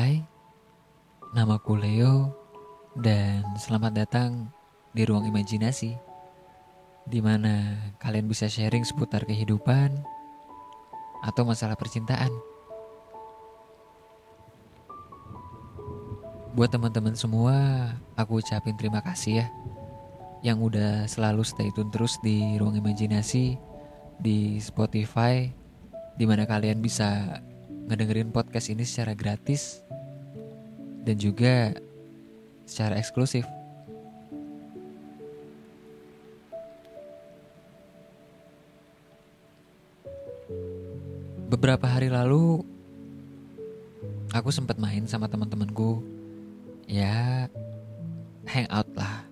Hai, namaku Leo dan selamat datang di ruang imajinasi di mana kalian bisa sharing seputar kehidupan atau masalah percintaan. Buat teman-teman semua, aku ucapin terima kasih ya yang udah selalu stay tune terus di ruang imajinasi di Spotify di mana kalian bisa ngedengerin podcast ini secara gratis dan juga secara eksklusif. Beberapa hari lalu aku sempat main sama teman-temanku. Ya, hangout lah.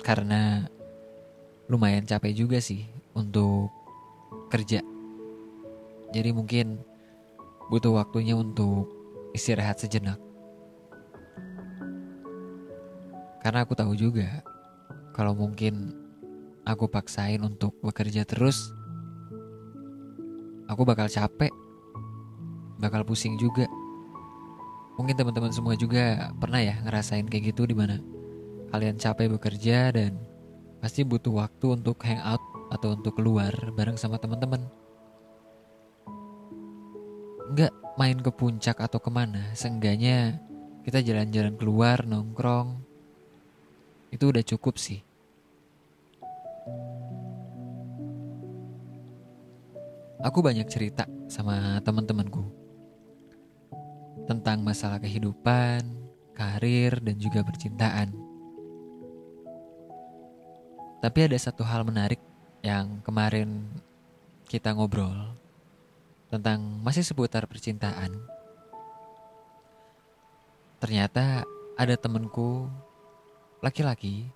Karena lumayan capek juga sih untuk kerja. Jadi mungkin butuh waktunya untuk istirahat sejenak. Karena aku tahu juga kalau mungkin aku paksain untuk bekerja terus, aku bakal capek, bakal pusing juga. Mungkin teman-teman semua juga pernah ya ngerasain kayak gitu di mana kalian capek bekerja dan pasti butuh waktu untuk hangout atau untuk keluar bareng sama teman-teman nggak main ke puncak atau ke mana seenggaknya kita jalan-jalan keluar nongkrong itu udah cukup sih aku banyak cerita sama teman-temanku tentang masalah kehidupan, karir, dan juga percintaan. Tapi ada satu hal menarik yang kemarin kita ngobrol tentang masih seputar percintaan. Ternyata ada temenku laki-laki,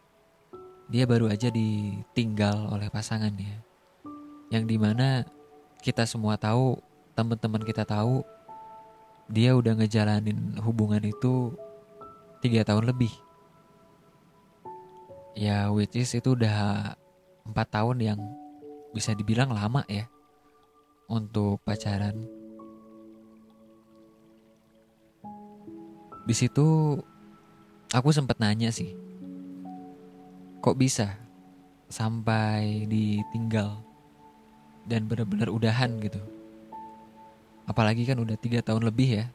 dia baru aja ditinggal oleh pasangannya. Yang di mana kita semua tahu, teman-teman kita tahu, dia udah ngejalanin hubungan itu tiga tahun lebih. Ya, which is itu udah empat tahun yang bisa dibilang lama ya untuk pacaran. Di situ aku sempat nanya sih, kok bisa sampai ditinggal dan benar-benar udahan gitu. Apalagi kan udah tiga tahun lebih ya.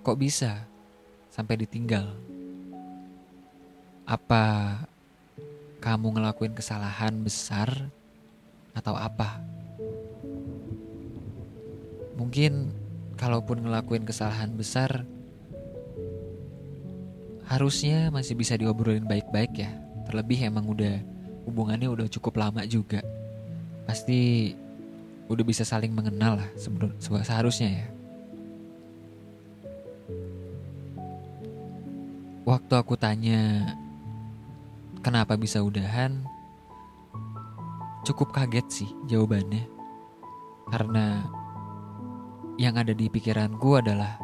Kok bisa sampai ditinggal? Apa kamu ngelakuin kesalahan besar atau apa? Mungkin kalaupun ngelakuin kesalahan besar harusnya masih bisa diobrolin baik-baik ya. Terlebih emang udah hubungannya udah cukup lama juga. Pasti udah bisa saling mengenal lah seharusnya ya. Waktu aku tanya kenapa bisa udahan, cukup kaget sih jawabannya. Karena yang ada di pikiranku adalah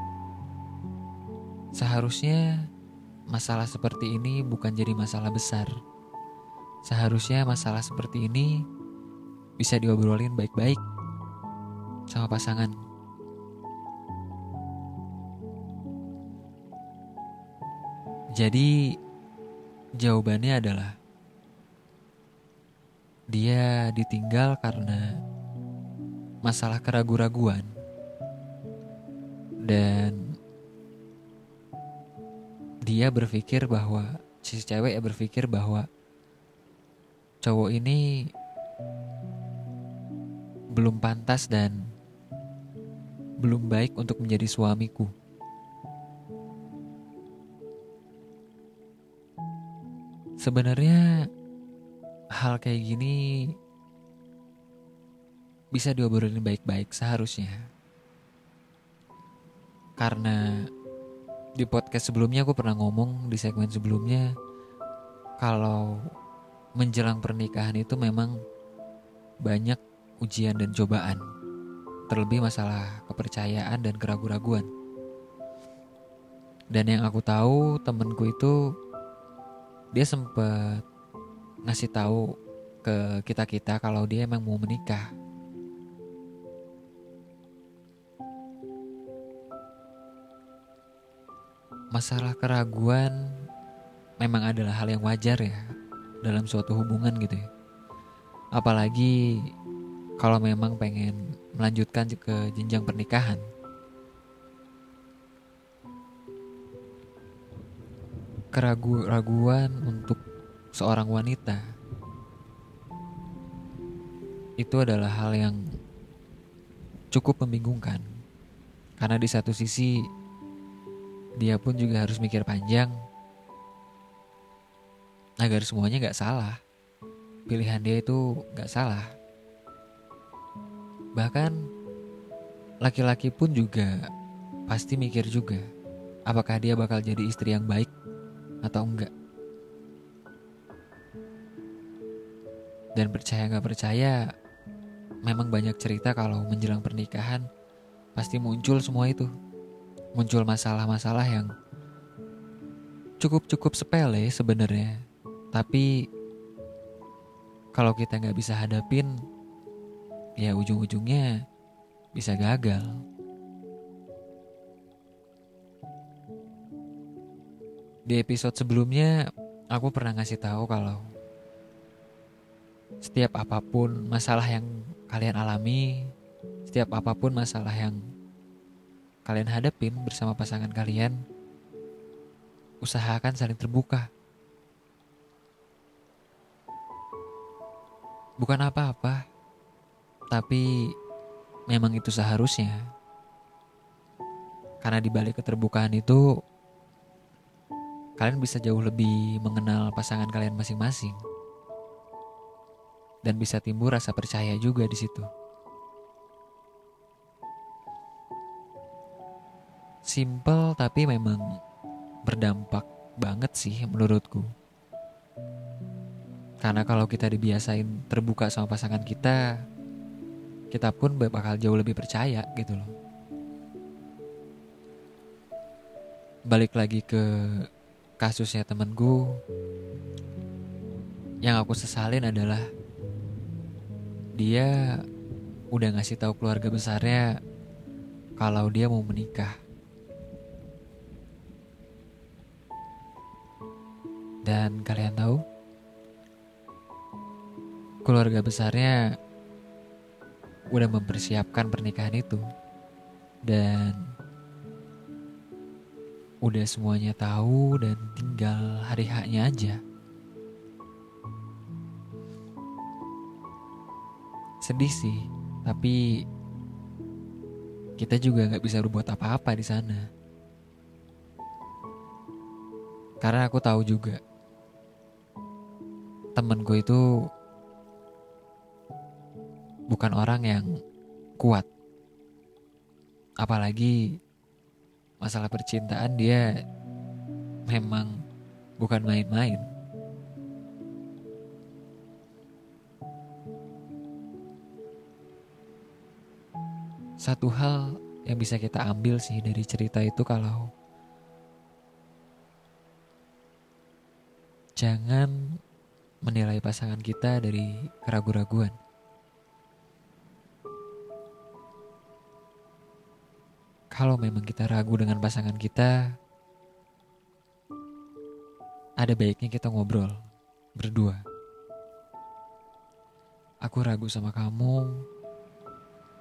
seharusnya masalah seperti ini bukan jadi masalah besar. Seharusnya masalah seperti ini bisa diobrolin baik-baik sama pasangan. Jadi jawabannya adalah dia ditinggal karena masalah keraguan-raguan dan dia berpikir bahwa si cewek ya berpikir bahwa cowok ini belum pantas dan belum baik untuk menjadi suamiku. Sebenarnya hal kayak gini bisa diobrolin baik-baik seharusnya. Karena di podcast sebelumnya aku pernah ngomong di segmen sebelumnya kalau menjelang pernikahan itu memang banyak ujian dan cobaan. Terlebih masalah kepercayaan dan keraguan-raguan. Dan yang aku tahu temenku itu dia sempet ngasih tahu ke kita-kita kalau dia emang mau menikah masalah keraguan memang adalah hal yang wajar ya dalam suatu hubungan gitu ya. Apalagi kalau memang pengen melanjutkan ke jenjang pernikahan. Keraguan untuk seorang wanita itu adalah hal yang cukup membingungkan. Karena di satu sisi dia pun juga harus mikir panjang agar semuanya gak salah. Pilihan dia itu gak salah. Bahkan laki-laki pun juga pasti mikir juga apakah dia bakal jadi istri yang baik atau enggak. Dan percaya gak percaya, memang banyak cerita kalau menjelang pernikahan pasti muncul semua itu. Muncul masalah-masalah yang cukup-cukup sepele sebenarnya. Tapi kalau kita nggak bisa hadapin, ya ujung-ujungnya bisa gagal. Di episode sebelumnya, aku pernah ngasih tahu kalau setiap apa pun masalah yang kalian alami, setiap apa pun masalah yang kalian hadapin bersama pasangan kalian, usahakan saling terbuka. Bukan apa-apa, tapi memang itu seharusnya. Karena di balik keterbukaan itu, kalian bisa jauh lebih mengenal pasangan kalian masing-masing dan bisa timbul rasa percaya juga di situ. Simple tapi memang berdampak banget sih menurutku. Karena kalau kita dibiasain terbuka sama pasangan kita, kita pun bakal jauh lebih percaya gitu loh. Balik lagi ke kasusnya temenku, yang aku sesalin adalah dia udah ngasih tahu keluarga besarnya kalau dia mau menikah. Dan kalian tahu? Keluarga besarnya udah mempersiapkan pernikahan itu. Dan udah semuanya tahu dan tinggal hari haknya aja. sedih sih tapi kita juga nggak bisa berbuat apa-apa di sana karena aku tahu juga temenku itu bukan orang yang kuat. Apalagi masalah percintaan dia memang bukan main-main. Satu hal yang bisa kita ambil sih dari cerita itu kalau jangan menilai pasangan kita dari keraguan-raguan. Kalau memang kita ragu dengan pasangan kita, ada baiknya kita ngobrol berdua. Aku ragu sama kamu,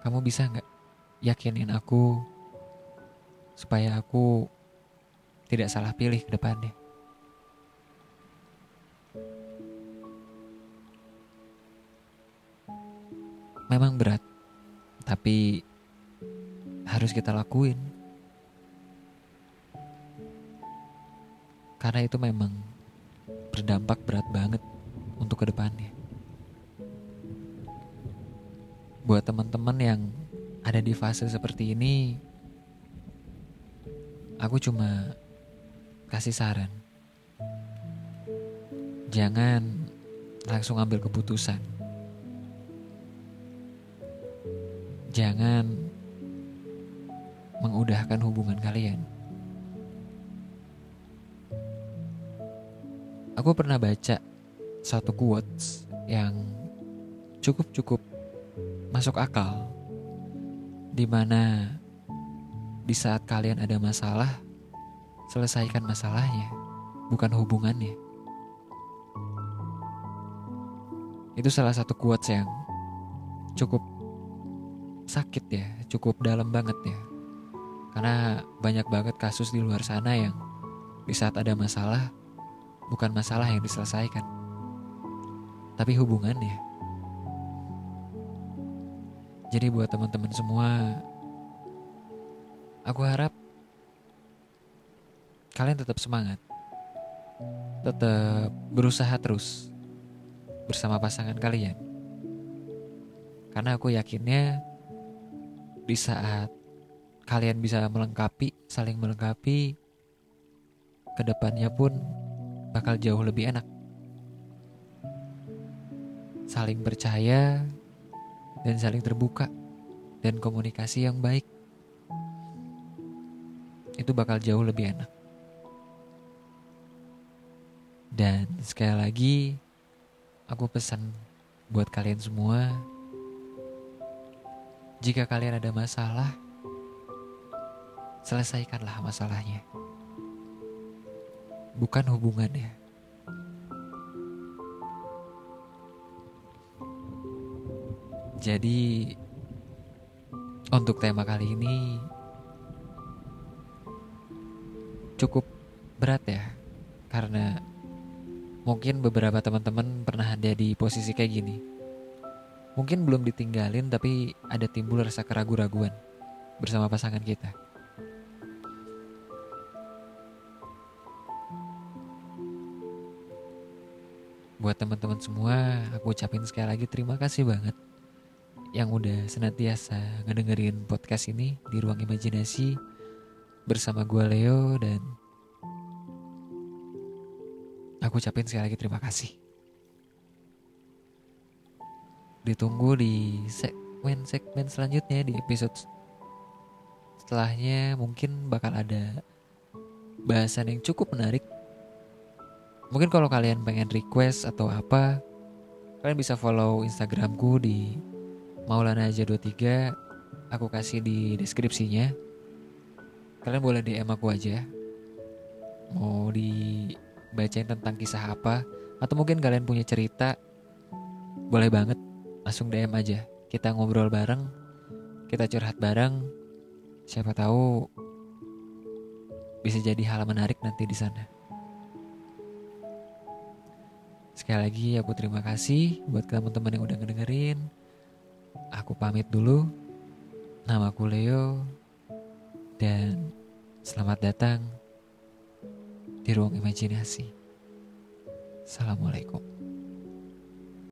kamu bisa nggak yakinin aku supaya aku tidak salah pilih ke depannya. Memang berat, tapi harus kita lakuin. Karena itu memang berdampak berat banget untuk ke depannya. Buat teman-teman yang ada di fase seperti ini, aku cuma kasih saran. Jangan langsung ambil keputusan. Jangan mengudahkan hubungan kalian. Aku pernah baca satu quotes yang cukup-cukup masuk akal di mana di saat kalian ada masalah, selesaikan masalahnya, bukan hubungannya. Itu salah satu quotes yang cukup sakit ya, cukup dalam banget ya. Karena banyak banget kasus di luar sana yang di saat ada masalah, bukan masalah yang diselesaikan, tapi hubungannya. Jadi buat teman-teman semua, aku harap kalian tetap semangat. Tetap berusaha terus bersama pasangan kalian. Karena aku yakinnya di saat kalian bisa melengkapi, saling melengkapi, ke depannya pun bakal jauh lebih enak. Saling percaya dan saling terbuka dan komunikasi yang baik. Itu bakal jauh lebih enak. Dan sekali lagi, aku pesan buat kalian semua, jika kalian ada masalah, selesaikanlah masalahnya. Bukan hubungannya. Jadi, untuk tema kali ini cukup berat ya, karena Mungkin beberapa teman-teman pernah ada di posisi kayak gini. Mungkin belum ditinggalin tapi ada timbul rasa keraguan-raguan bersama pasangan kita. Buat teman-teman semua, aku ucapin sekali lagi terima kasih banget yang udah senantiasa ngedengerin podcast ini di ruang imajinasi bersama gue Leo dan Aku ucapin sekali lagi terima kasih. Ditunggu di segmen-segmen selanjutnya di episode setelahnya mungkin bakal ada bahasan yang cukup menarik. Mungkin kalau kalian pengen request atau apa, kalian bisa follow Instagramku di Maulana aja 23 aku kasih di deskripsinya. Kalian boleh DM aku aja. Mau di bacain tentang kisah apa atau mungkin kalian punya cerita boleh banget langsung DM aja. Kita ngobrol bareng kita curhat bareng. Siapa tahu bisa jadi hal menarik nanti di sana. Sekali lagi aku terima kasih buat teman-teman yang udah ngedengerin. Aku pamit dulu. Namaku Leo. Dan selamat datang di ruang imajinasi. Assalamualaikum.